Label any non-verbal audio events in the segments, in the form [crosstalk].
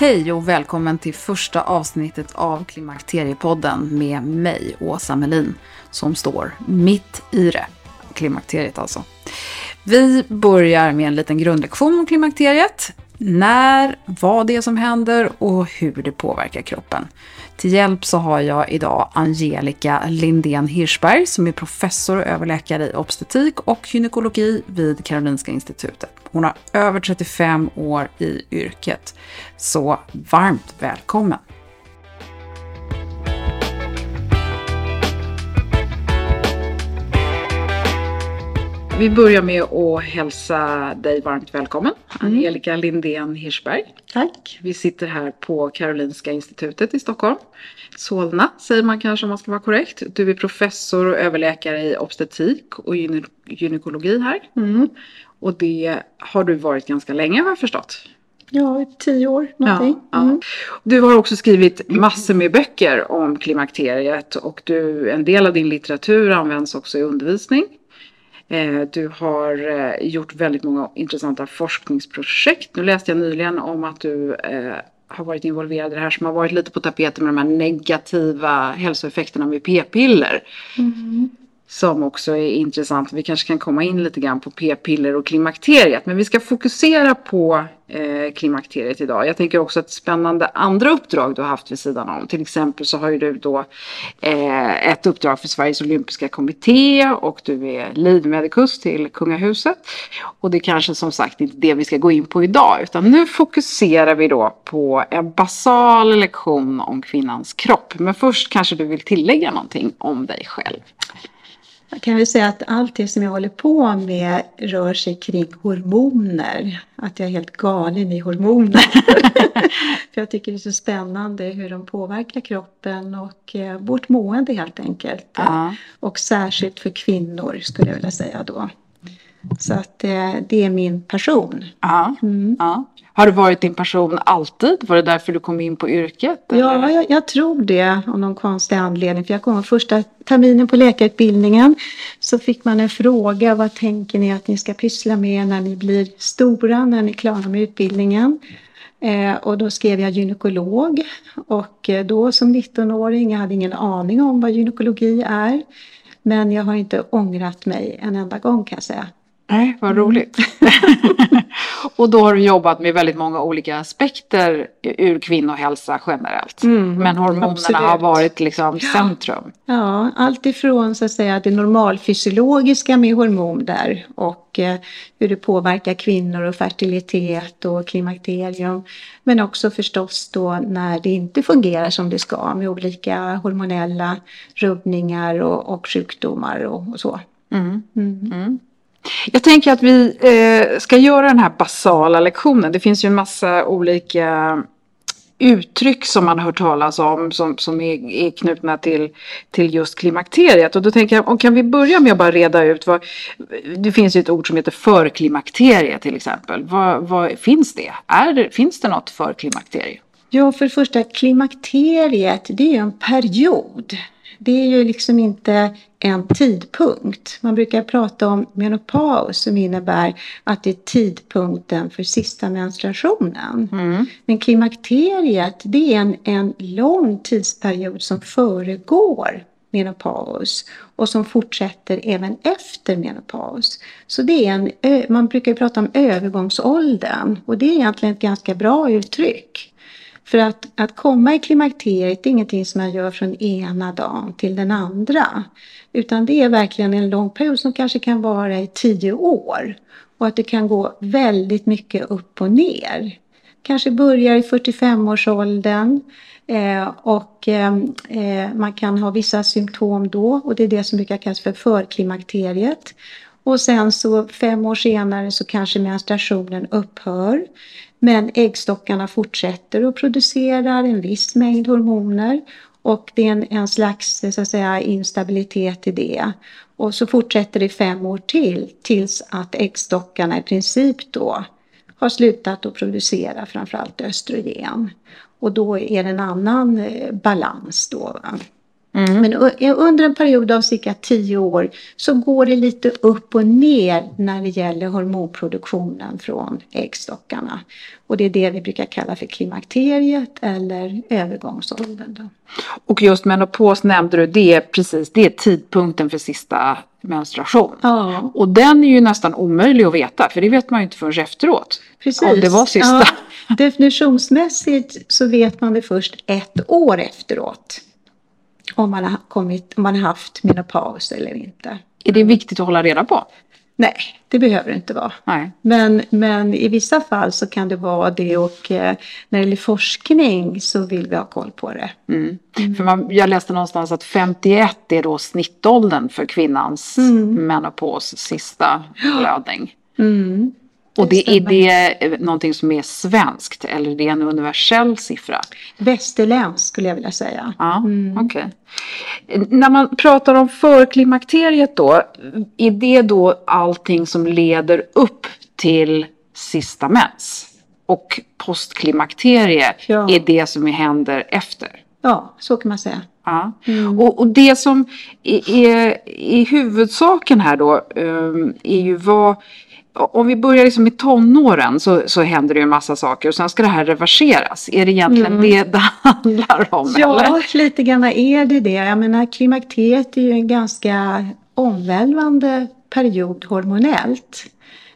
Hej och välkommen till första avsnittet av Klimakteriepodden med mig, Åsa Melin, som står mitt i det. Klimakteriet alltså. Vi börjar med en liten grundlektion om klimakteriet. När, vad det är som händer och hur det påverkar kroppen. Till hjälp så har jag idag Angelica Lindén Hirschberg som är professor och överläkare i obstetrik och gynekologi vid Karolinska institutet. Hon har över 35 år i yrket. Så varmt välkommen! Vi börjar med att hälsa dig varmt välkommen, Angelica Lindén Hirschberg. Tack. Vi sitter här på Karolinska institutet i Stockholm. Solna säger man kanske om man ska vara korrekt. Du är professor och överläkare i obstetrik och gyne gynekologi här. Mm. Och det har du varit ganska länge har jag förstått. Ja, tio år någonting. Ja, Mm. ja. Du har också skrivit massor med böcker om klimakteriet och du, en del av din litteratur används också i undervisning. Eh, du har eh, gjort väldigt många intressanta forskningsprojekt. Nu läste jag nyligen om att du eh, har varit involverad i det här som har varit lite på tapeten med de här negativa hälsoeffekterna med p-piller. Mm. Som också är intressant. Vi kanske kan komma in lite grann på p-piller och klimakteriet. Men vi ska fokusera på eh, klimakteriet idag. Jag tänker också att spännande andra uppdrag du har haft vid sidan om. Till exempel så har ju du då eh, ett uppdrag för Sveriges olympiska kommitté och du är livmedikus till kungahuset. Och det är kanske som sagt inte det vi ska gå in på idag utan nu fokuserar vi då på en basal lektion om kvinnans kropp. Men först kanske du vill tillägga någonting om dig själv. Jag kan väl säga att allt det som jag håller på med rör sig kring hormoner. Att jag är helt galen i hormoner. [laughs] För jag tycker det är så spännande hur de påverkar kroppen och eh, vårt mående helt enkelt. Ja. Och särskilt för kvinnor skulle jag vilja säga då. Så att eh, det är min passion. Ja, Mm. ja. Har det varit din passion alltid? Var det därför du kom in på yrket? Ja, eller? jag, jag tror det av någon konstig anledning. För jag kom första terminen på läkarutbildningen så fick man en fråga. Vad tänker ni att ni ska pyssla med när ni blir stora, när ni är klara med utbildningen? Eh, och då skrev jag gynekolog. Och eh, då som 19-åring, jag hade ingen aning om vad gynekologi är. Men jag har inte ångrat mig en enda gång kan jag säga. Nej, vad roligt. [laughs] och då har du jobbat med väldigt många olika aspekter ur kvinnohälsa generellt. Mm, Men hormonerna absolut. har varit liksom centrum. Ja, allt ifrån så att säga det normalfysiologiska med hormoner och eh, hur det påverkar kvinnor och fertilitet och klimakterium. Men också förstås då när det inte fungerar som det ska med olika hormonella rubbningar och, och sjukdomar och, och så. Mm. Mm. Jag tänker att vi eh, ska göra den här basala lektionen. Det finns ju en massa olika uttryck som man har hört talas om som, som är, är knutna till, till just klimakteriet. Och då tänker jag, och kan vi börja med att bara reda ut vad, det finns ju ett ord som heter förklimakterie till exempel. Vad, vad finns det? Är det? Finns det något förklimakterie? Ja, för det första, klimakteriet det är ju en period. Det är ju liksom inte en tidpunkt. Man brukar prata om menopaus som innebär att det är tidpunkten för sista menstruationen. Mm. Men klimakteriet det är en, en lång tidsperiod som föregår menopaus och som fortsätter även efter menopaus. Så det är en, man brukar prata om övergångsåldern och det är egentligen ett ganska bra uttryck. För att, att komma i klimakteriet är ingenting som man gör från ena dagen till den andra. Utan det är verkligen en lång period som kanske kan vara i tio år. Och att det kan gå väldigt mycket upp och ner. Kanske börjar i 45-årsåldern eh, och eh, eh, man kan ha vissa symptom då och det är det som brukar kallas för förklimakteriet. Och sen så fem år senare så kanske menstruationen upphör. Men äggstockarna fortsätter och producerar en viss mängd hormoner och det är en, en slags så att säga, instabilitet i det. Och så fortsätter det fem år till tills att äggstockarna i princip då har slutat att producera framförallt östrogen. Och då är det en annan eh, balans då. Mm. Men under en period av cirka tio år så går det lite upp och ner när det gäller hormonproduktionen från äggstockarna. Och det är det vi brukar kalla för klimakteriet eller övergångsåldern. Då. Och just menopaus nämnde du, det är precis det är tidpunkten för sista menstruation. Ja, Och den är ju nästan omöjlig att veta, för det vet man ju inte förrän efteråt. precis. Om det var sista. Ja, definitionsmässigt så vet man det först ett år efteråt. Om man har, kommit, om man har haft menopaus eller inte. Är det viktigt att hålla reda på? Nej, det behöver det inte vara. Nej. Men, men i vissa fall så kan det vara det och eh, när det gäller forskning så vill vi ha koll på det. Mm. För man, jag läste någonstans att 51 är då snittåldern för kvinnans menopaus sista blödning. Mm. Och det, är det någonting som är svenskt eller är det en universell siffra? Västerländsk skulle jag vilja säga. Ja, okej. När man pratar om förklimakteriet då, är det då allting som leder upp till sista mens? Och postklimakterie Ja. är det som händer efter? Ja, så kan man säga. Ja. Och, och det som är, är, är huvudsaken här då um, är ju vad om vi börjar liksom i tonåren så, så händer det ju en massa saker och sen ska det här reverseras. Är det egentligen det det handlar om? Ja, eller? lite grann är det det. Jag menar, klimakteriet är ju en ganska omvälvande period hormonellt.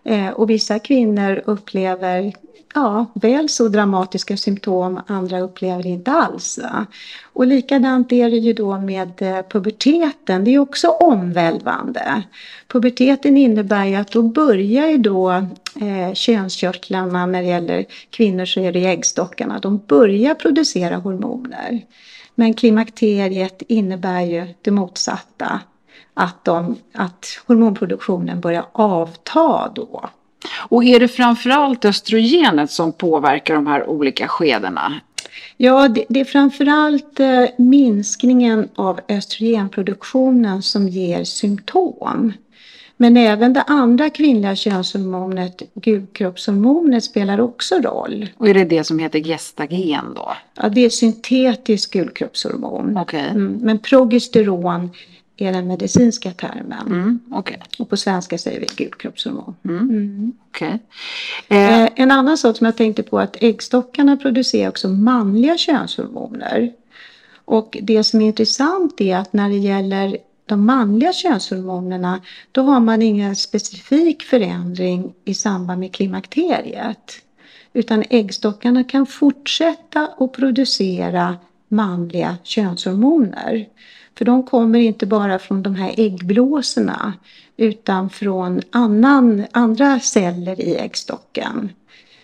Eh, och vissa kvinnor upplever ja, väl så dramatiska symptom, andra upplever inte alls. Va? Och likadant är det ju då med eh, puberteten, det är också omvälvande. Puberteten innebär ju att då börjar ju då eh, könskörtlarna, när det gäller kvinnor så är det äggstockarna, de börjar producera hormoner. Men klimakteriet innebär ju det motsatta, att, de, att hormonproduktionen börjar avta då. Och är det framförallt östrogenet som påverkar de här olika skedena? Ja, det, det är framförallt eh, minskningen av östrogenproduktionen som ger symptom. Men även det andra kvinnliga könshormonet, gulkroppshormonet, spelar också roll. Och är det det som heter gestagen då? Ja, det är syntetiskt gulkroppshormon. Okej. Mm, men progesteron är den medicinska termen. Mm, Okej. Och på svenska säger vi gulkroppshormon. okej. Eh, Eh, en annan sak som jag tänkte på är att äggstockarna producerar också manliga könshormoner. Och det som är intressant är att när det gäller de manliga könshormonerna då har man ingen specifik förändring i samband med klimakteriet. Utan äggstockarna kan fortsätta att producera manliga könshormoner. För de kommer inte bara från de här äggblåsorna utan från annan, andra celler i äggstocken.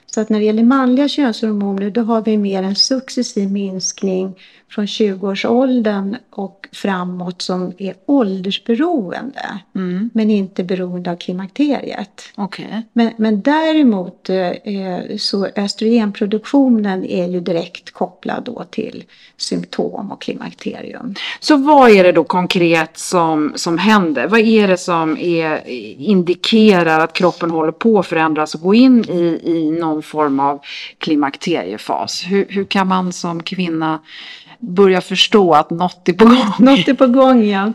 Så att när det gäller manliga könshormoner då har vi mer en successiv minskning från 20-årsåldern och framåt som är åldersberoende. Mm. Men inte beroende av klimakteriet. Okej. Men, men däremot eh, så östrogenproduktionen är ju direkt kopplad då till symptom och klimakterium. Så vad är det då konkret som, som händer? Vad är det som är, indikerar att kroppen håller på att förändras och gå in i, i någon form av klimakteriefas? Hur, hur kan man som kvinna börja förstå att något är på gång? [laughs] Något är på gång ja.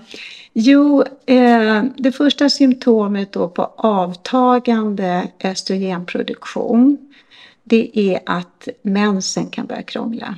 Jo, eh, det första symptomet då på avtagande östrogenproduktion det är att mensen kan börja krångla.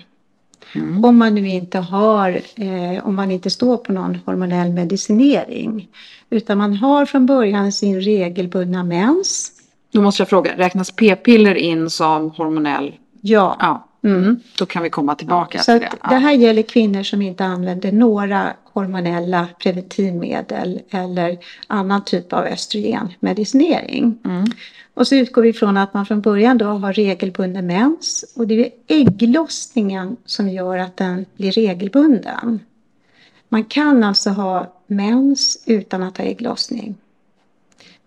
Om man nu inte har, eh, om man inte står på någon hormonell medicinering. Utan man har från början sin regelbundna mens. Då måste jag fråga, räknas p-piller in som hormonell? Ja, Ja, mm. då kan vi komma tillbaka så till det. det här gäller kvinnor som inte använder några hormonella preventivmedel eller annan typ av östrogenmedicinering. Mm. Och så utgår vi från att man från början då har regelbunden mens och det är ägglossningen som gör att den blir regelbunden. Man kan alltså ha mens utan att ha ägglossning.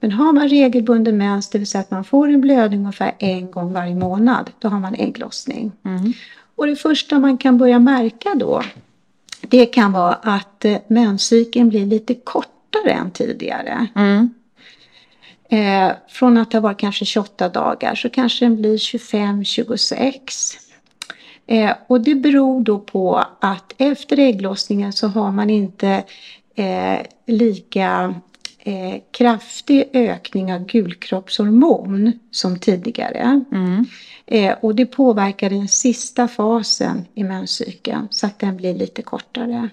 Men har man regelbunden mens, det vill säga att man får en blödning ungefär en gång varje månad, då har man ägglossning. Mm. Och det första man kan börja märka då, det kan vara att eh, menscykeln blir lite kortare än tidigare. Mm. Eh, från att ha varit kanske 28 dagar så kanske den blir 25-26. Eh, och det beror då på att efter ägglossningen så har man inte eh, lika eh, kraftig ökning av gulkroppshormon som tidigare. Mm. Eh, och det påverkar den sista fasen i menscykeln så att den blir lite kortare.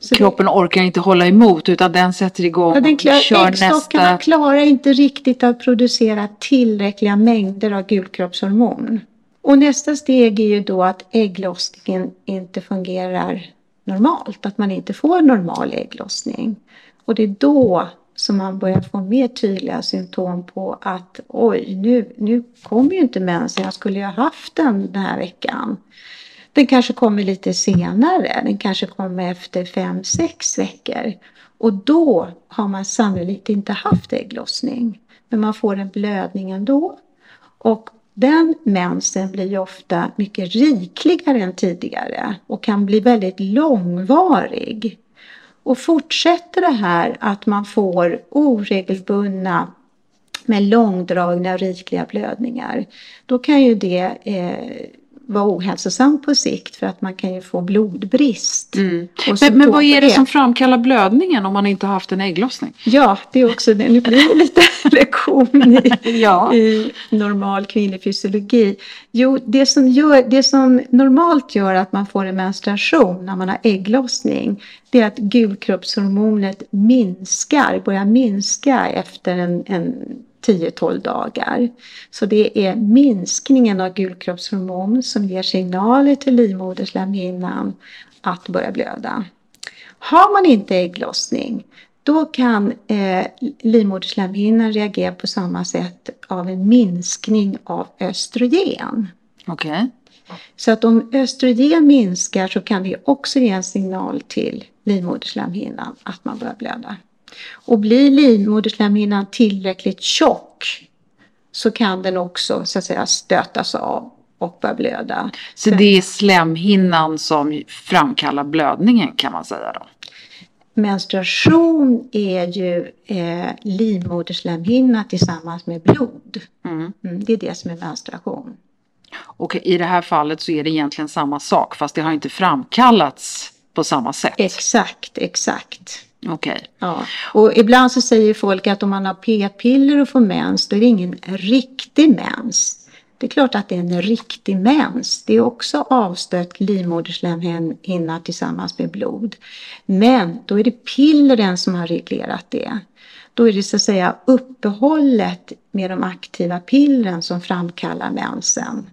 Så det- Kroppen orkar inte hålla emot utan den sätter igång Ja, den och klar, kör äggstockarna nästa. klarar inte riktigt att producera tillräckliga mängder av gulkroppshormon. Och nästa steg är ju då att ägglossningen inte fungerar normalt, att man inte får normal ägglossning. Och det är då som man börjar få mer tydliga symptom på att oj, nu, nu kommer ju inte mensen, jag skulle ju ha haft den den här veckan. Den kanske kommer lite senare, den kanske kommer efter fem, sex veckor. Och då har man sannolikt inte haft ägglossning. Men man får en blödning ändå. Och den mensen blir ju ofta mycket rikligare än tidigare och kan bli väldigt långvarig. Och fortsätter det här att man får oregelbundna med långdragna och rikliga blödningar, då kan ju det eh, vara ohälsosamt på sikt för att man kan ju få blodbrist. Mm. Men, men vad är det som framkallar blödningen om man inte har haft en ägglossning? Ja, det är också det. Nu blir det lite [laughs] lektion i, Ja. i normal kvinnlig fysiologi. Jo, det som, gör, det som normalt gör att man får en menstruation när man har ägglossning, det är att gulkroppshormonet minskar, börjar minska efter en, en 10-12 dagar. Så det är minskningen av gulkroppshormon som ger signaler till livmoderslemhinnan att börja blöda. Har man inte ägglossning då kan eh, livmoderslemhinnan reagera på samma sätt av en minskning av östrogen. Okej. Så att om östrogen minskar så kan det också ge en signal till livmoderslemhinnan att man börjar blöda. Och blir livmoderslemhinnan tillräckligt tjock så kan den också så att säga stötas av och börja blöda. Så det är slemhinnan som framkallar blödningen kan man säga då? Menstruation är ju eh, livmoderslemhinna tillsammans med blod. Mm. Mm, det är det som är menstruation. Och i det här fallet så är det egentligen samma sak fast det har inte framkallats på samma sätt. Exakt, exakt. Okej. Ja. Och ibland så säger folk att om man har p-piller och får mens då är det ingen riktig mens. Det är klart att det är en riktig mens. Det är också avstött livmoderslemhinna tillsammans med blod. Men då är det pillren som har reglerat det. Då är det så att säga uppehållet med de aktiva pillren som framkallar mensen.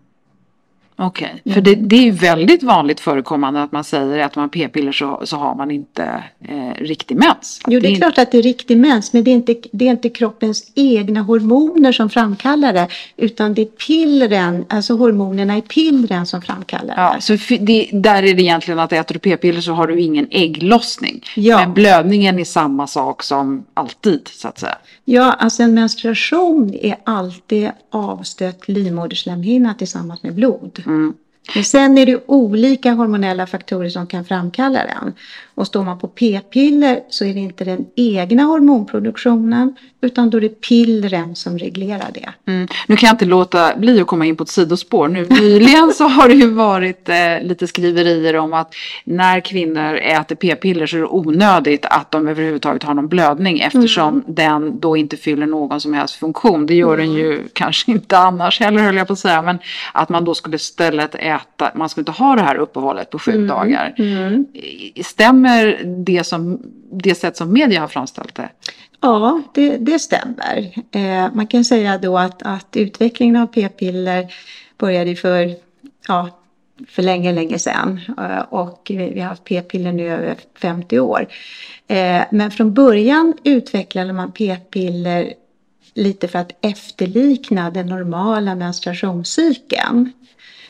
Okej, för det, det är ju väldigt vanligt förekommande att man säger att man p-piller så, så har man inte eh, riktig mens. Att Jo, det är inte- klart att det är riktig mens, men det är, inte, det är inte kroppens egna hormoner som framkallar det, utan det är pillren, alltså hormonerna i pillren som framkallar Ja, det. så f- det, där är det egentligen att äter du p-piller så har du ingen ägglossning. Ja. Men blödningen är samma sak som alltid så att säga. Ja, alltså en menstruation är alltid avstött livmoderslemhinna tillsammans med blod. Mm. Men sen är det olika hormonella faktorer som kan framkalla den. Och står man på p-piller så är det inte den egna hormonproduktionen utan då är det pillren som reglerar det. Mm. Nu kan jag inte låta bli att komma in på ett sidospår. Nu nyligen så har det ju varit eh, lite skriverier om att när kvinnor äter p-piller så är det onödigt att de överhuvudtaget har någon blödning eftersom den då inte fyller någon som helst funktion. Det gör den ju kanske inte annars heller höll jag på att säga. Men att man då skulle istället äta, man skulle inte ha det här uppehållet på sju dagar. I- Stämmer det, som, det sätt som media har framställt det? Ja, det, det stämmer. Eh, man kan säga då att, att utvecklingen av p-piller började för, ja, för länge, länge sedan. Eh, och vi, vi har haft p-piller nu över 50 år. Eh, men från början utvecklade man p-piller lite för att efterlikna den normala menstruationscykeln.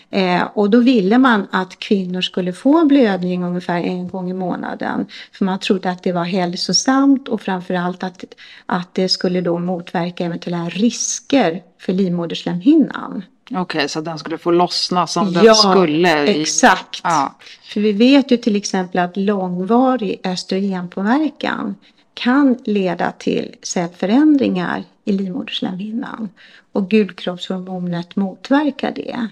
Eh, och då ville man att kvinnor skulle få blödning ungefär en gång i månaden. För man trodde att det var hälsosamt och framförallt att, att det skulle då motverka eventuella risker för livmoderslemhinnan. Okej, så den skulle få lossna som Ja, den skulle. i- Exakt. Ja. För vi vet ju till exempel att långvarig östrogenpåverkan kan leda till cellförändringar i livmoderslemhinnan. Och gulkroppshormonet motverkar det.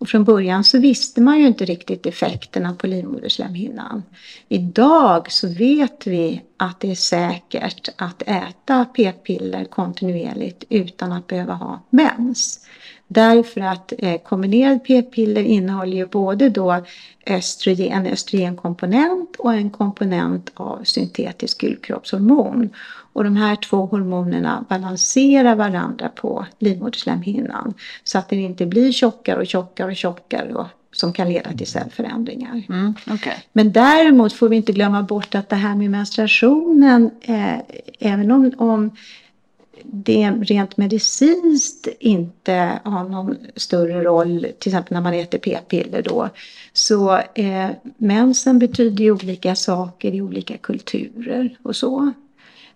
Och från början så visste man ju inte riktigt effekterna på livmoderslemhinnan. Idag så vet vi att det är säkert att äta p-piller kontinuerligt utan att behöva ha mens. Därför att eh, kombinerad p-piller innehåller ju både då östrogen, en östrogenkomponent och en komponent av syntetisk gulkroppshormon. Och de här två hormonerna balanserar varandra på livmoderslemhinnan så att den inte blir tjockare och tjockare och tjockare och, som kan leda till cellförändringar. Mm, okej. Men däremot får vi inte glömma bort att det här med menstruationen, eh, även om, om det rent medicinskt inte har någon större roll, till exempel när man äter p-piller då, så eh, mensen betyder ju olika saker i olika kulturer och så.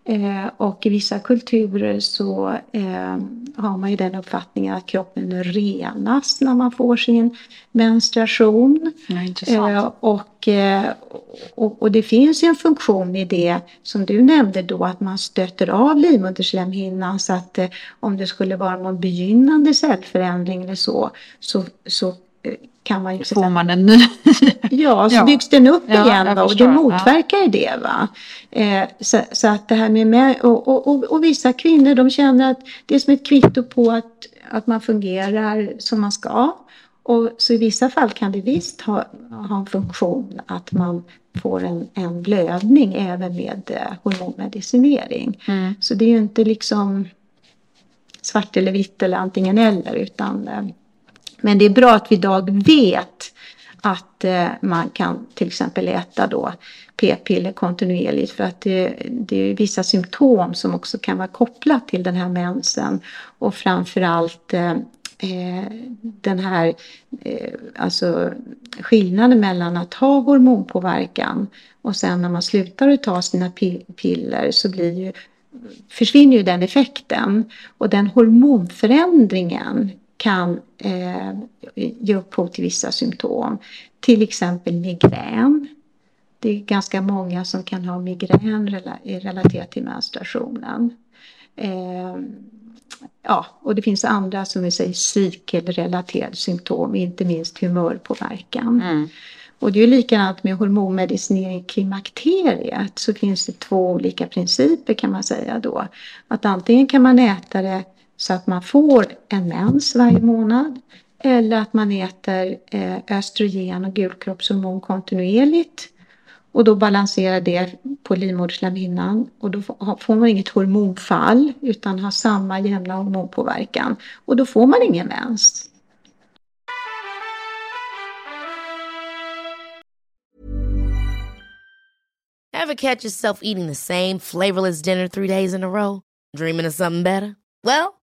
Eh, och i vissa kulturer så eh, har man ju den uppfattningen att kroppen renas när man får sin menstruation. Ja. Eh, och, och, och det finns ju en funktion i det som du nämnde då att man stöter av livmoderslemhinnan så att om det skulle vara någon begynnande cellförändring eller så så, så kan man ju Får man en ny? [laughs] Ja, så Ja. byggs den upp Ja, igen och det motverkar ju det. Va? Eh, så, så att det här med, med och, och, och, och vissa kvinnor de känner att det är som ett kvitto på att, att man fungerar som man ska. Och så i vissa fall kan det visst ha, ha en funktion att man får en, en blödning även med eh, hormonmedicinering. Mm. Så det är ju inte liksom svart eller vitt eller antingen eller utan eh, men det är bra att vi idag vet att eh, man kan till exempel äta då p-piller kontinuerligt för att det, det är vissa symptom som också kan vara kopplat till den här mensen och framförallt eh, eh den här eh, alltså skillnaden mellan att ha hormonpåverkan och sen när man slutar att ta sina piller så blir ju försvinner ju den effekten. Och den hormonförändringen kan eh, ge upphov till vissa symptom. Till exempel migrän. Det är ganska många som kan ha migrän rela- relaterat till menstruationen. Eh, ja, och det finns andra som vi säger cykelrelaterade symptom, inte minst humörpåverkan. Mm. Och det är ju likadant med hormonmedicinering i klimakteriet så finns det två olika principer kan man säga då. Att antingen kan man äta det så att man får en mens varje månad eller att man äter eh, östrogen och gulkroppshormon kontinuerligt och då balanserar det på livmoderslemhinnan och då får man inget hormonfall utan har samma jämna hormonpåverkan och då får man ingen mens. Have catch yourself eating the same flavorless dinner three days in a row? Dreaming of something better? Well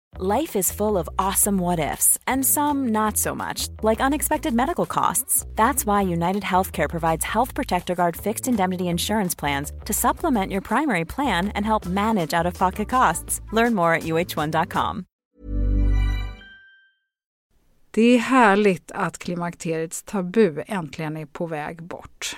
Life is full of awesome what ifs, and some not so much, like unexpected medical costs. That's why United Healthcare provides Health Protector Guard fixed indemnity insurance plans to supplement your primary plan and help manage out of pocket costs. Learn more at uh1.com. Det är härligt att klimakteriets tabu äntligen är på väg bort.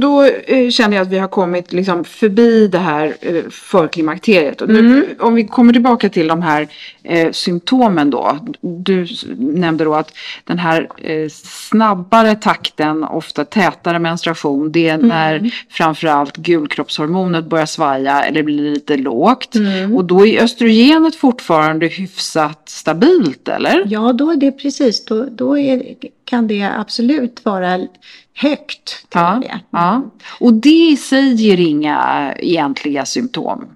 Då eh, känner jag att vi har kommit liksom förbi det här eh, förklimakteriet. Och nu, Mm. Om vi kommer tillbaka till de här eh, symptomen då. Du nämnde då att den här eh, snabbare takten, ofta tätare menstruation, det är Mm. när framförallt gulkroppshormonet börjar svaja eller blir lite lågt. Mm. Och då är östrogenet fortfarande hyfsat stabilt, eller? Ja, då är det precis. Då, då är, kan det absolut vara högt. Ja, det. ja. Och det i sig ger inga egentliga symptom.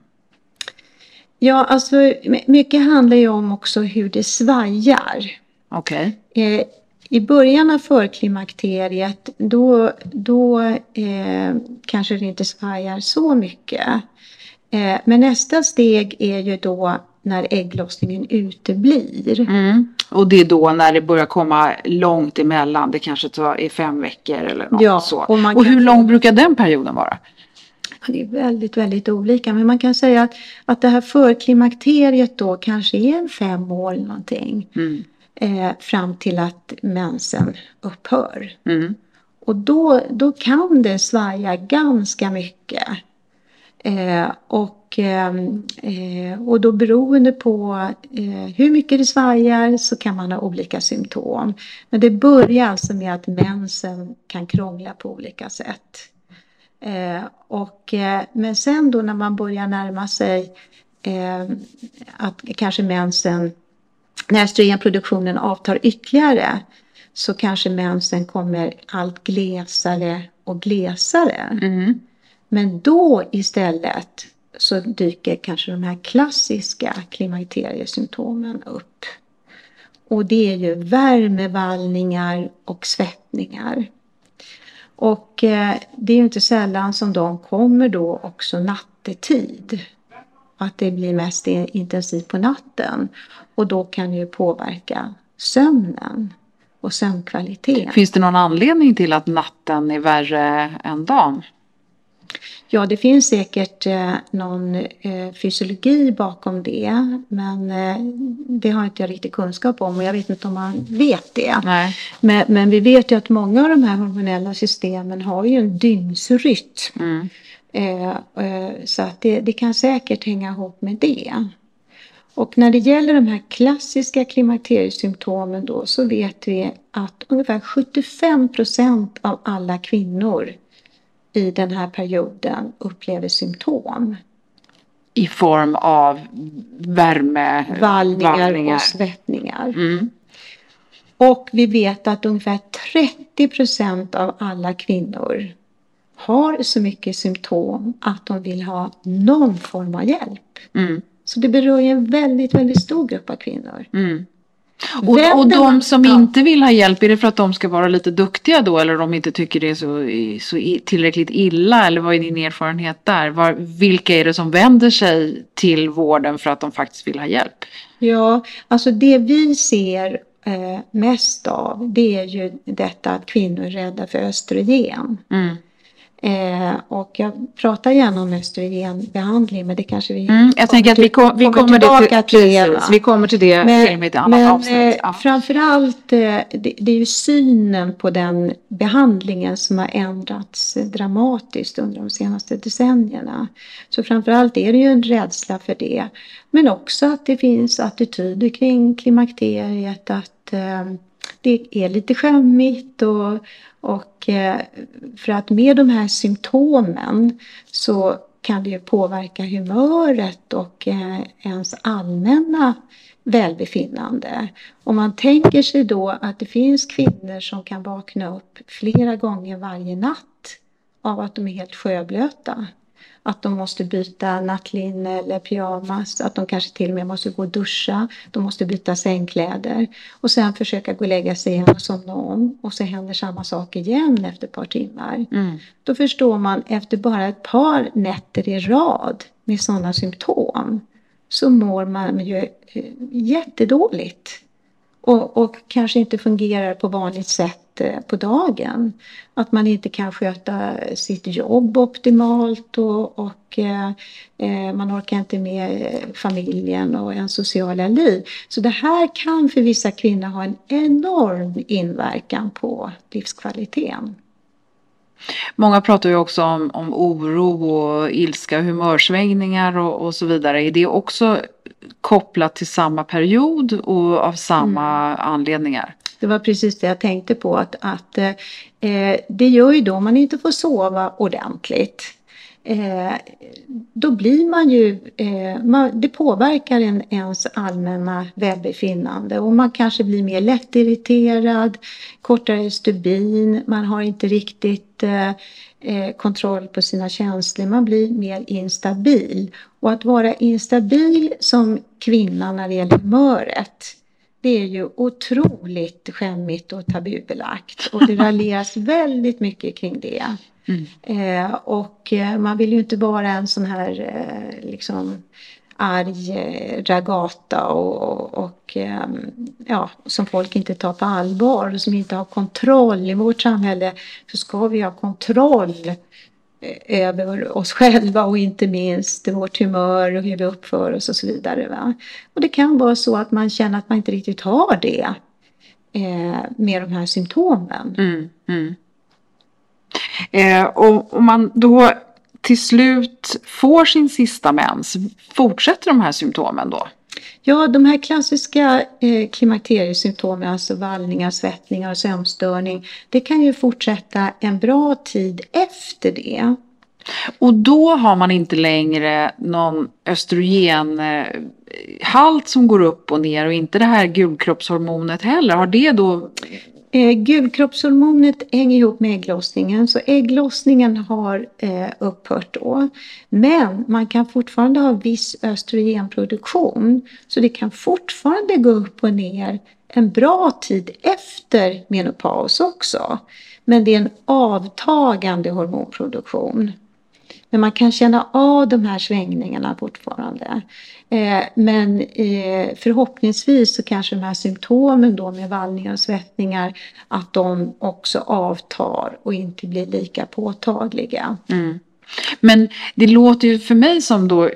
ja, alltså my- mycket handlar ju om också hur det svajar. Okej. Eh, I början av förklimakteriet då, då eh, kanske det inte svajar så mycket. Eh, men nästa steg är ju då när ägglossningen uteblir. Mm. Och det är då när det börjar komma långt emellan. Det kanske tar, är fem veckor eller något Ja, så. och Och, kan hur få- lång brukar den perioden vara? Det är väldigt, väldigt olika. Men man kan säga att, att det här förklimakteriet då kanske är en fem år eller någonting. Mm. Eh, fram till att mensen upphör. Mm. Och då, då kan det svaja ganska mycket. Eh, och, ehm, eh, och då beroende på eh, hur mycket det svajar så kan man ha olika symptom. Men det börjar alltså med att mensen kan krångla på olika sätt. Eh, och, men sen då när man börjar närma sig eh, att kanske mensen, när östrogenproduktionen avtar ytterligare så kanske mensen kommer allt glesare och glesare. Mm. Men då istället så dyker kanske de här klassiska klimakteriesymptomen upp. Och det är ju värmevallningar och svettningar. Och eh, det är ju inte sällan som de kommer då också nattetid. Att det blir mest intensivt på natten. Och då kan det ju påverka sömnen och sömnkvaliteten. Finns det någon anledning till att natten är värre än dagen? Ja, det finns säkert eh, någon eh, fysiologi bakom det. Men eh, det har inte jag riktigt kunskap om och jag vet inte om man vet det. Men, men vi vet ju att många av de här hormonella systemen har ju en dygnsrytm. Mm. Så att det, det kan säkert hänga ihop med det. Och när det gäller de här klassiska klimakteriesymptomen då så vet vi att ungefär 75 procent av alla kvinnor i den här perioden upplever symptom. I form av värme, vallningar, vallningar. och svettningar. Mm. Och vi vet att ungefär 30 procent av alla kvinnor har så mycket symptom att de vill ha någon form av hjälp. Mm. Så det berör ju en väldigt, väldigt stor grupp av kvinnor. Mm. Och, och Vänder de som inte vill ha hjälp, är det för att de ska vara lite duktiga då? Eller de inte tycker det är så, så tillräckligt illa? Eller vad är din erfarenhet där? Var, vilka är det som vänder sig till vården för att de faktiskt vill ha hjälp? Ja, alltså det vi ser eh, mest av det är ju detta att kvinnor är rädda för östrogen. Mm. Eh, och jag pratar gärna om östrogenbehandling men det kanske vi Mm, jag tänker att vi, kom, vi kommer, tillbaka till, till. precis, vi kommer till det Men, i ett annat men avsnitt. eh, Ja. framförallt eh, det, det är ju synen på den behandlingen som har ändrats dramatiskt under de senaste decennierna. Så framförallt är det ju en rädsla för det. Men också att det finns attityder kring klimakteriet att eh, det är lite skämmigt och, och eh, för att med de här symptomen så kan det ju påverka humöret och eh, ens allmänna välbefinnande. Om man tänker sig då att det finns kvinnor som kan vakna upp flera gånger varje natt av att de är helt sjöblöta. Att de måste byta nattlinne eller pyjamas, att de kanske till och med måste gå och duscha, de måste byta sängkläder och sen försöka gå och lägga sig igen och somna om och så händer samma sak igen efter ett par timmar. Mm. Då förstår man efter bara ett par nätter i rad med sådana symptom så mår man ju eh, jättedåligt och, och kanske inte fungerar på vanligt sätt eh, på dagen. Att man inte kan sköta sitt jobb optimalt och, och eh, eh man orkar inte med eh, familjen och en sociala liv. Så det här kan för vissa kvinnor ha en enorm inverkan på livskvaliteten. Många pratar ju också om, om oro och ilska, humörsvängningar och, och så vidare. Är det också kopplat till samma period och av samma anledningar? Det var precis det jag tänkte på att, att eh, det gör ju då man inte får sova ordentligt. Eh, då blir man ju, eh, man, det påverkar en, ens allmänna välbefinnande och man kanske blir mer lättirriterad, kortare stubin, man har inte riktigt eh, eh kontroll på sina känslor, man blir mer instabil. Och att vara instabil som kvinna när det gäller humöret det är ju otroligt skämmigt och tabubelagt och det raljeras [laughs] väldigt mycket kring det. Mm. Eh, och eh, man vill ju inte vara en sån här eh, liksom arg eh, ragata och, och, och ehm, ja, som folk inte tar på allvar och som inte har kontroll. I vårt samhälle så ska vi ha kontroll Eh, över oss själva och inte minst vårt humör och hur vi uppför oss och så vidare. Va? Och det kan vara så att man känner att man inte riktigt har det eh, med de här symptomen. Mm, mm. Eh, och om man då till slut får sin sista mens, fortsätter de här symptomen då? Ja, de här klassiska eh, klimakteriesymptomen, alltså vallningar, svettningar och sömnstörning, det kan ju fortsätta en bra tid efter det. Och då har man inte längre någon östrogenhalt eh, som går upp och ner och inte det här gulkroppshormonet heller. Har det då... Eh, gulkroppshormonet hänger ihop med ägglossningen, så ägglossningen har eh, upphört då. Men man kan fortfarande ha viss östrogenproduktion, så det kan fortfarande gå upp och ner en bra tid efter menopaus också. Men det är en avtagande hormonproduktion. Men man kan känna av de här svängningarna fortfarande. Eh, men eh, förhoppningsvis så kanske de här symptomen då med vallningar och svettningar att de också avtar och inte blir lika påtagliga. Mm. Men det låter ju för mig som då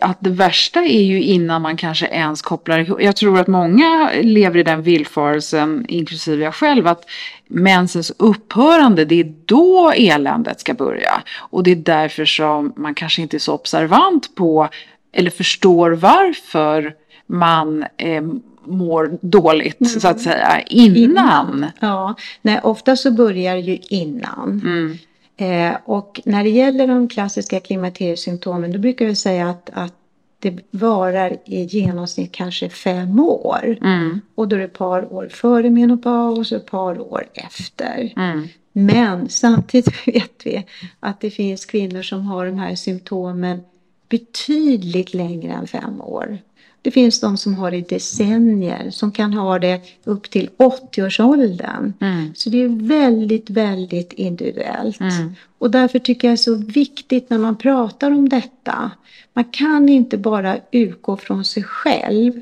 att det värsta är ju innan man kanske ens kopplar ihop. Jag tror att många lever i den villfarelsen, inklusive jag själv, att mensens upphörande, det är då eländet ska börja. Och det är därför som man kanske inte är så observant på eller förstår varför man eh, mår dåligt, så att säga, innan. Ja, nej, ofta så börjar det ju innan. Mm. Eh, och när det gäller de klassiska klimakteriesymptomen då brukar vi säga att, att det varar i genomsnitt kanske fem år. Mm. Och då är det ett par år före menopaus och ett par år efter. Mm. Men samtidigt [laughs] vet vi att det finns kvinnor som har de här symptomen betydligt längre än fem år. Det finns de som har det i decennier, som kan ha det upp till 80-årsåldern. Mm. Så det är väldigt, väldigt individuellt. Mm. Och därför tycker jag det är så viktigt när man pratar om detta. Man kan inte bara utgå från sig själv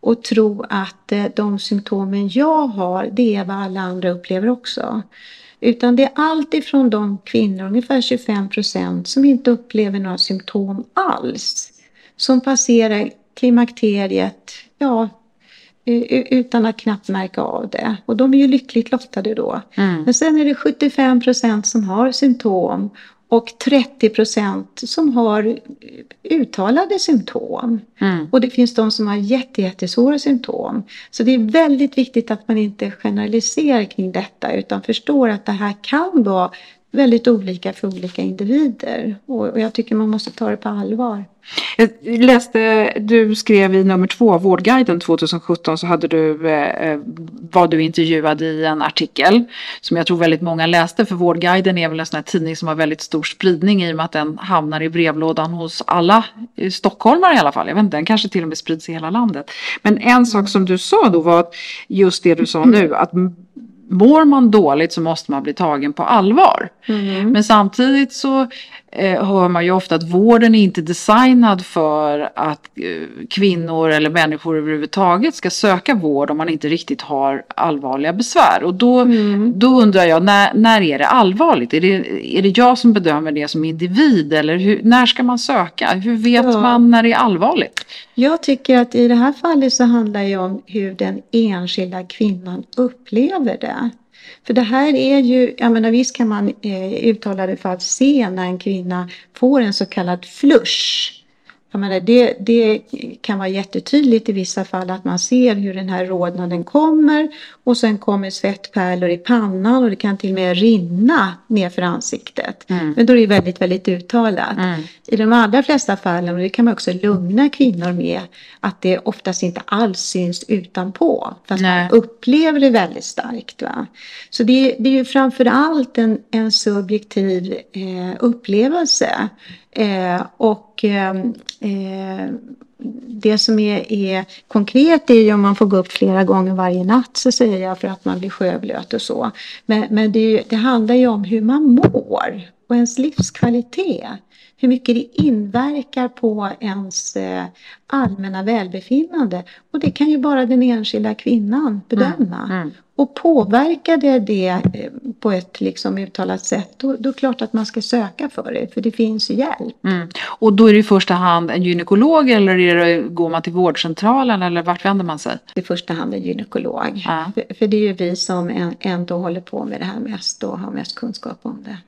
och tro att eh, de symptomen jag har, det är vad alla andra upplever också. Utan det är allt ifrån de kvinnor, ungefär 25 procent, som inte upplever några symptom alls. Som passerar klimakteriet, ja, utan att knappt märka av det. Och de är ju lyckligt lottade då. Mm. Men sen är det 75 procent som har symptom och 30 procent som har uttalade symptom. Mm. Och det finns de som har jätte, jättesvåra symptom. Så det är väldigt viktigt att man inte generaliserar kring detta utan förstår att det här kan vara väldigt olika för olika individer. Och och jag tycker man måste ta det på allvar. Jag läste, du skrev i nummer två Vårdguiden 2017 så hade du, eh, var du intervjuad i en artikel som jag tror väldigt många läste för Vårdguiden är väl en sån här tidning som har väldigt stor spridning i och med att den hamnar i brevlådan hos alla eh, stockholmare i alla fall. Jag vet inte, den kanske till och med sprids i hela landet. Men en sak som du sa då var att just det du sa nu att mår man dåligt så måste man bli tagen på allvar. Men samtidigt så eh, hör man ju ofta att vården är inte designad för att eh, kvinnor eller människor överhuvudtaget ska söka vård om man inte riktigt har allvarliga besvär. Och då, då undrar jag, när, när är det allvarligt? Är det, är det jag som bedömer det som individ eller hur, när ska man söka? Hur vet Ja. man när det är allvarligt? Jag tycker att i det här fallet så handlar det om hur den enskilda kvinnan upplever det. För det här är ju, jag menar visst kan man eh, för att se när en kvinna får en så kallad flush. Jag menar, det, det kan vara jättetydligt i vissa fall att man ser hur den här rodnaden kommer och sen kommer svettpärlor i pannan och det kan till och med rinna nerför ansiktet. Men då är det väldigt, väldigt uttalat. I de allra flesta fallen, och det kan man också lugna kvinnor med, att det oftast inte alls syns utanpå. Fast Nej. man upplever det väldigt starkt. Va? Så det, det är ju framför allt en, en subjektiv eh, upplevelse. Eh, och eh, eh, det som är, är konkret är ju om man får gå upp flera gånger varje natt så säger jag för att man blir sjöblöt och så. Men, men det, ju- det handlar ju om hur man mår och ens livskvalitet. Hur mycket det inverkar på ens eh, allmänna välbefinnande. Och det kan ju bara den enskilda kvinnan bedöma. Mm, mm. Och påverkar det eh, på ett liksom uttalat sätt, då, då är det klart att man ska söka för det, för det finns hjälp. Mm. Och då är det i första hand en gynekolog eller är det, går man till vårdcentralen eller vart vänder man sig? I första hand en gynekolog. Ja. För, för det är ju vi som ändå håller på med det här mest och har mest kunskap om det.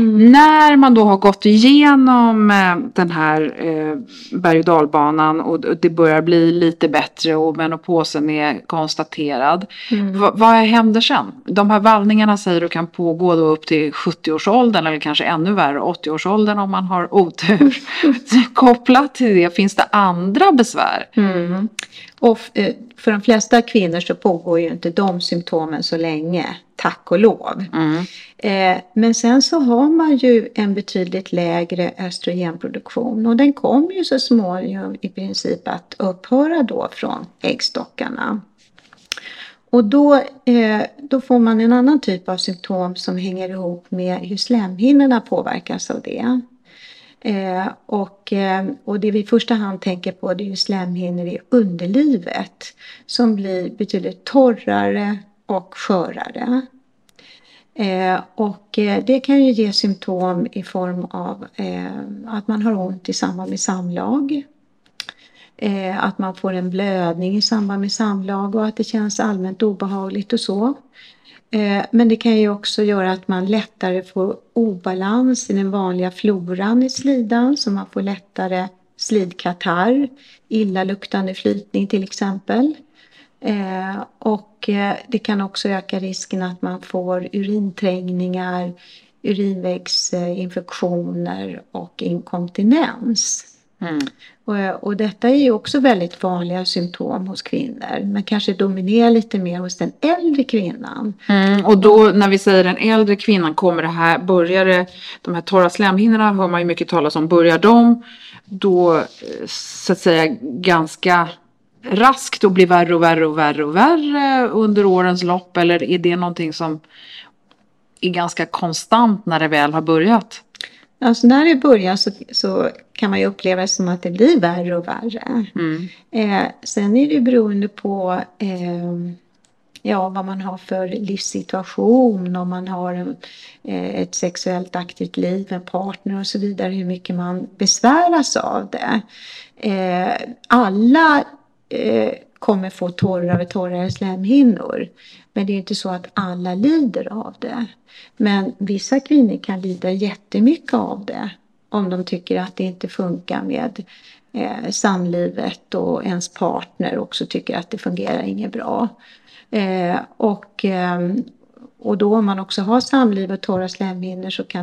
När man då har gått igenom eh, den här eh, berg och dalbanan och det börjar bli lite bättre och menopausen är konstaterad. Va, vad händer sen? De här vallningarna säger du kan pågå då upp till 70-årsåldern eller kanske ännu värre 80-årsåldern om man har otur. [laughs] Kopplat till det, finns det andra besvär? Mm. Och eh, för de flesta kvinnor så pågår ju inte de symptomen så länge, tack och lov. Mm. Eh, Men sen så har man ju en betydligt lägre östrogenproduktion och den kommer ju så småningom i princip att upphöra då från äggstockarna. Och då, eh, då får man en annan typ av symptom som hänger ihop med hur slemhinnorna påverkas av det. Eh, och, eh, och det vi i första hand tänker på det är ju slemhinnor i underlivet som blir betydligt torrare och skörare. Eh, och eh, det kan ju ge symptom i form av eh, att man har ont i samband med samlag. Eh, att man får en blödning i samband med samlag och att det känns allmänt obehagligt och så. Eh, men det kan ju också göra att man lättare får obalans i den vanliga floran i slidan så man får lättare slidkatarr, illaluktande flytning till exempel. Eh, och eh, det kan också öka risken att man får urinträngningar, urinvägsinfektioner och inkontinens. Mm. Och, och detta är ju också väldigt vanliga symptom hos kvinnor. Men kanske dominerar lite mer hos den äldre kvinnan. Mm, och då när vi säger den äldre kvinnan kommer det här, börjar det, de här torra slemhinnorna hör man ju mycket talas om, börjar de då eh, så att säga ganska raskt och blir värre och värre och värre och värre under årens lopp? Eller är det någonting som är ganska konstant när det väl har börjat? Alltså när det börjar så, så kan man ju uppleva det som att det blir värre och värre. Mm. Eh, sen är det ju beroende på eh, ja, vad man har för livssituation, om man har eh, ett sexuellt aktivt liv, en partner och så vidare, hur mycket man besväras av det. Eh, alla eh, kommer få torrare och torrare slemhinnor. Men det är inte så att alla lider av det. Men vissa kvinnor kan lida jättemycket av det om de tycker att det inte funkar med eh, samlivet och ens partner också tycker att det fungerar inget bra. Eh, och, eh, och då om man också har samliv och torra slemhinnor så kan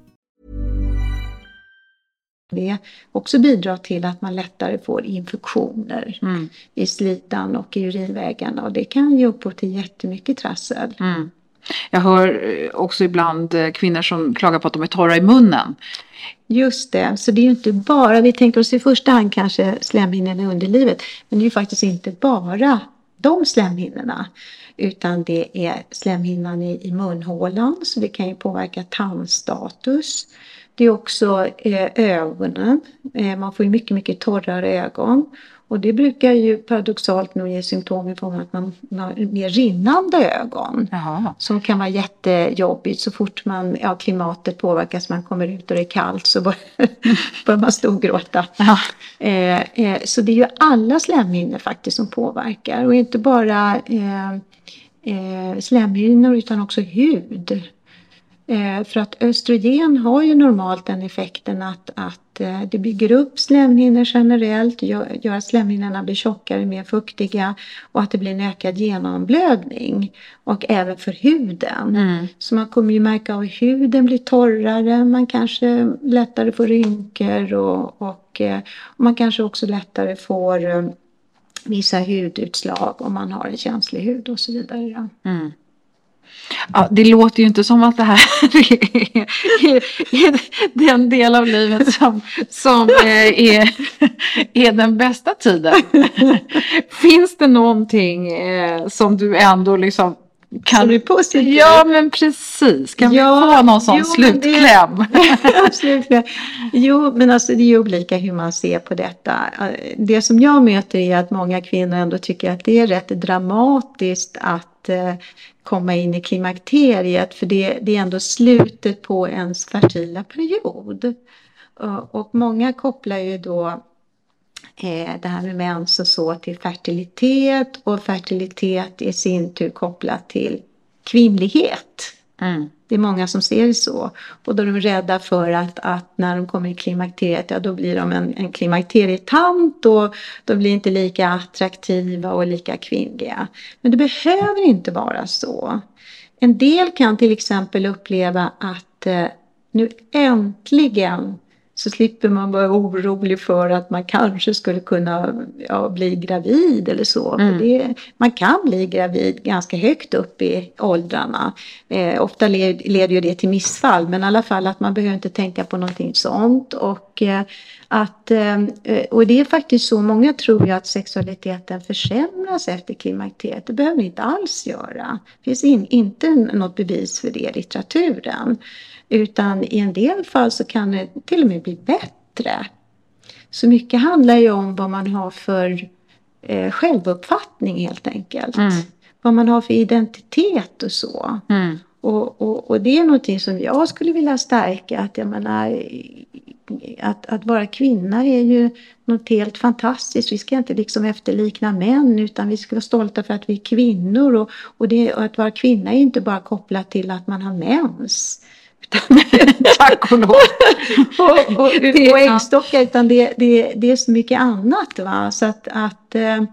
Det också bidrar till att man lättare får infektioner mm. i slidan och i urinvägarna och det kan ge upphov till jättemycket trassel. Mm. Jag hör eh, också ibland eh, kvinnor som klagar på att de är torra i munnen. Just det, så det är ju inte bara, vi tänker oss i första hand kanske slemhinnorna i underlivet, men det är ju faktiskt inte bara de slemhinnorna. Utan det är slemhinnan i, i munhålan, så det kan ju påverka tandstatus. Det är också eh, ögonen. Eh, man får ju mycket, mycket torrare ögon. Och det brukar ju paradoxalt nog ge symptom i form av att man har mer rinnande ögon. Jaha. Som kan vara jättejobbigt så fort man, ja, klimatet påverkas, man kommer ut och det är kallt så [laughs] börjar man storgråta. Eh, eh, så det är ju alla slemhinnor faktiskt som påverkar och inte bara eh, eh, slemhinnor utan också hud. Eh, för att östrogen har ju normalt den effekten att, att eh, det bygger upp slemhinnor generellt, gör, gör att slemhinnorna blir tjockare, mer fuktiga och att det blir en ökad genomblödning. Och även för huden. Mm. Så man kommer ju märka hur huden blir torrare, man kanske lättare får rynkor och, och, eh, och man kanske också lättare får vissa hudutslag om man har en känslig hud och så vidare. Mm. Ja, det låter ju inte som att det här [laughs] är, är den del av livet som, som är, är den bästa tiden. [laughs] Finns det någonting eh, som du ändå liksom kan... Som är positiv? Ja, men precis. Kan ja, vi få någon sån jo, slutkläm? [laughs] Det, jo, men alltså det är olika hur man ser på detta. Det som jag möter är att många kvinnor ändå tycker att det är rätt dramatiskt att att eh, komma in i klimakteriet för det, det är ändå slutet på ens fertila period. Och många kopplar ju då eh, det här med mens och så till fertilitet och fertilitet i sin tur kopplat till kvinnlighet. Mm. Det är många som ser det så. Och då är de rädda för att, att när de kommer i klimakteriet, ja då blir de en, en klimakterietant och de blir inte lika attraktiva och lika kvinnliga. Men det behöver inte vara så. En del kan till exempel uppleva att eh, nu äntligen så slipper man vara orolig för att man kanske skulle kunna ja, bli gravid eller så. Mm. Det, man kan bli gravid ganska högt upp i åldrarna. Eh, ofta led, leder ju det till missfall men i alla fall att man behöver inte tänka på någonting sånt. Och, eh, att, eh, och det är faktiskt så, många tror ju att sexualiteten försämras efter klimakteriet. Det behöver det inte alls göra. Det finns in, inte något bevis för det i litteraturen. Utan i en del fall så kan det till och med bli bättre. Så mycket handlar ju om vad man har för eh, självuppfattning helt enkelt. Mm. Vad man har för identitet och så. Mm. Och, och, och det är någonting som jag skulle vilja stärka. Att, jag menar, att, att vara kvinna är ju något helt fantastiskt. Vi ska inte liksom efterlikna män utan vi ska vara stolta för att vi är kvinnor. Och, och, det, och att vara kvinna är inte bara kopplat till att man har mens. [laughs] Tack och lov. och, och, Det- och äggstockar utan det, det, det är så mycket annat. Va? Så att, att eh,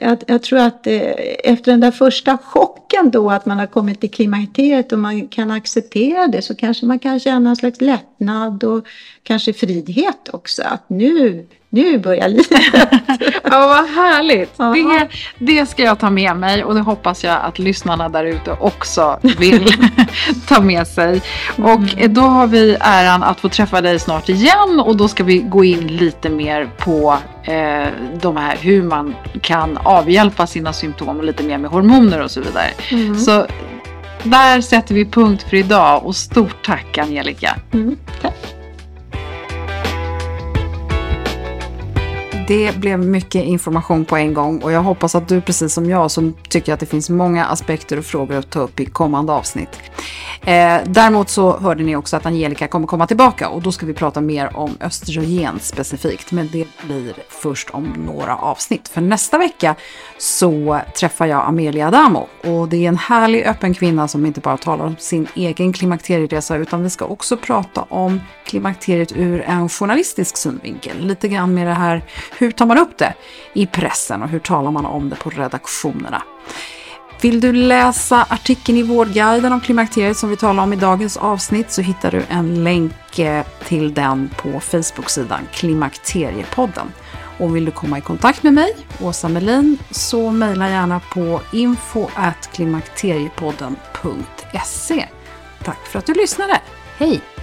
jag, jag tror att eh, efter den där första chocken då att man har kommit till klimakteriet och man kan acceptera det så kanske man kan känna en slags lättnad och kanske frihet också. Att nu, nu börjar livet. [laughs] Ja, vad härligt. Det, det ska jag ta med mig och det hoppas jag att lyssnarna där ute också vill [laughs] ta med sig. Och eh, då har vi äran att få träffa dig snart igen och då ska vi gå in lite mer på eh, de här hur man kan avhjälpa sina symptom och lite mer med hormoner och så vidare. Så där sätter vi punkt för idag och stort tack Angelica. Mm, tack. Det blev mycket information på en gång och jag hoppas att du precis som jag som tycker att det finns många aspekter och frågor att ta upp i kommande avsnitt. Eh, däremot så hörde ni också att Angelica kommer komma tillbaka och då ska vi prata mer om östrogen specifikt. Men det blir först om några avsnitt. För nästa vecka så träffar jag Amelia Adamo och det är en härlig öppen kvinna som inte bara talar om sin egen klimakterieresa utan vi ska också prata om klimakteriet ur en journalistisk synvinkel. Lite grann med det här, hur tar man upp det i pressen och hur talar man om det på redaktionerna. Vill du läsa artikeln i Vårdguiden om klimakteriet som vi talar om i dagens avsnitt så hittar du en länk eh, till den på Facebook-sidan Klimakteriepodden. Och vill du komma i kontakt med mig, Åsa Melin, så mejla gärna på info klimakteriepodden.se. Tack för att du lyssnade. Hej!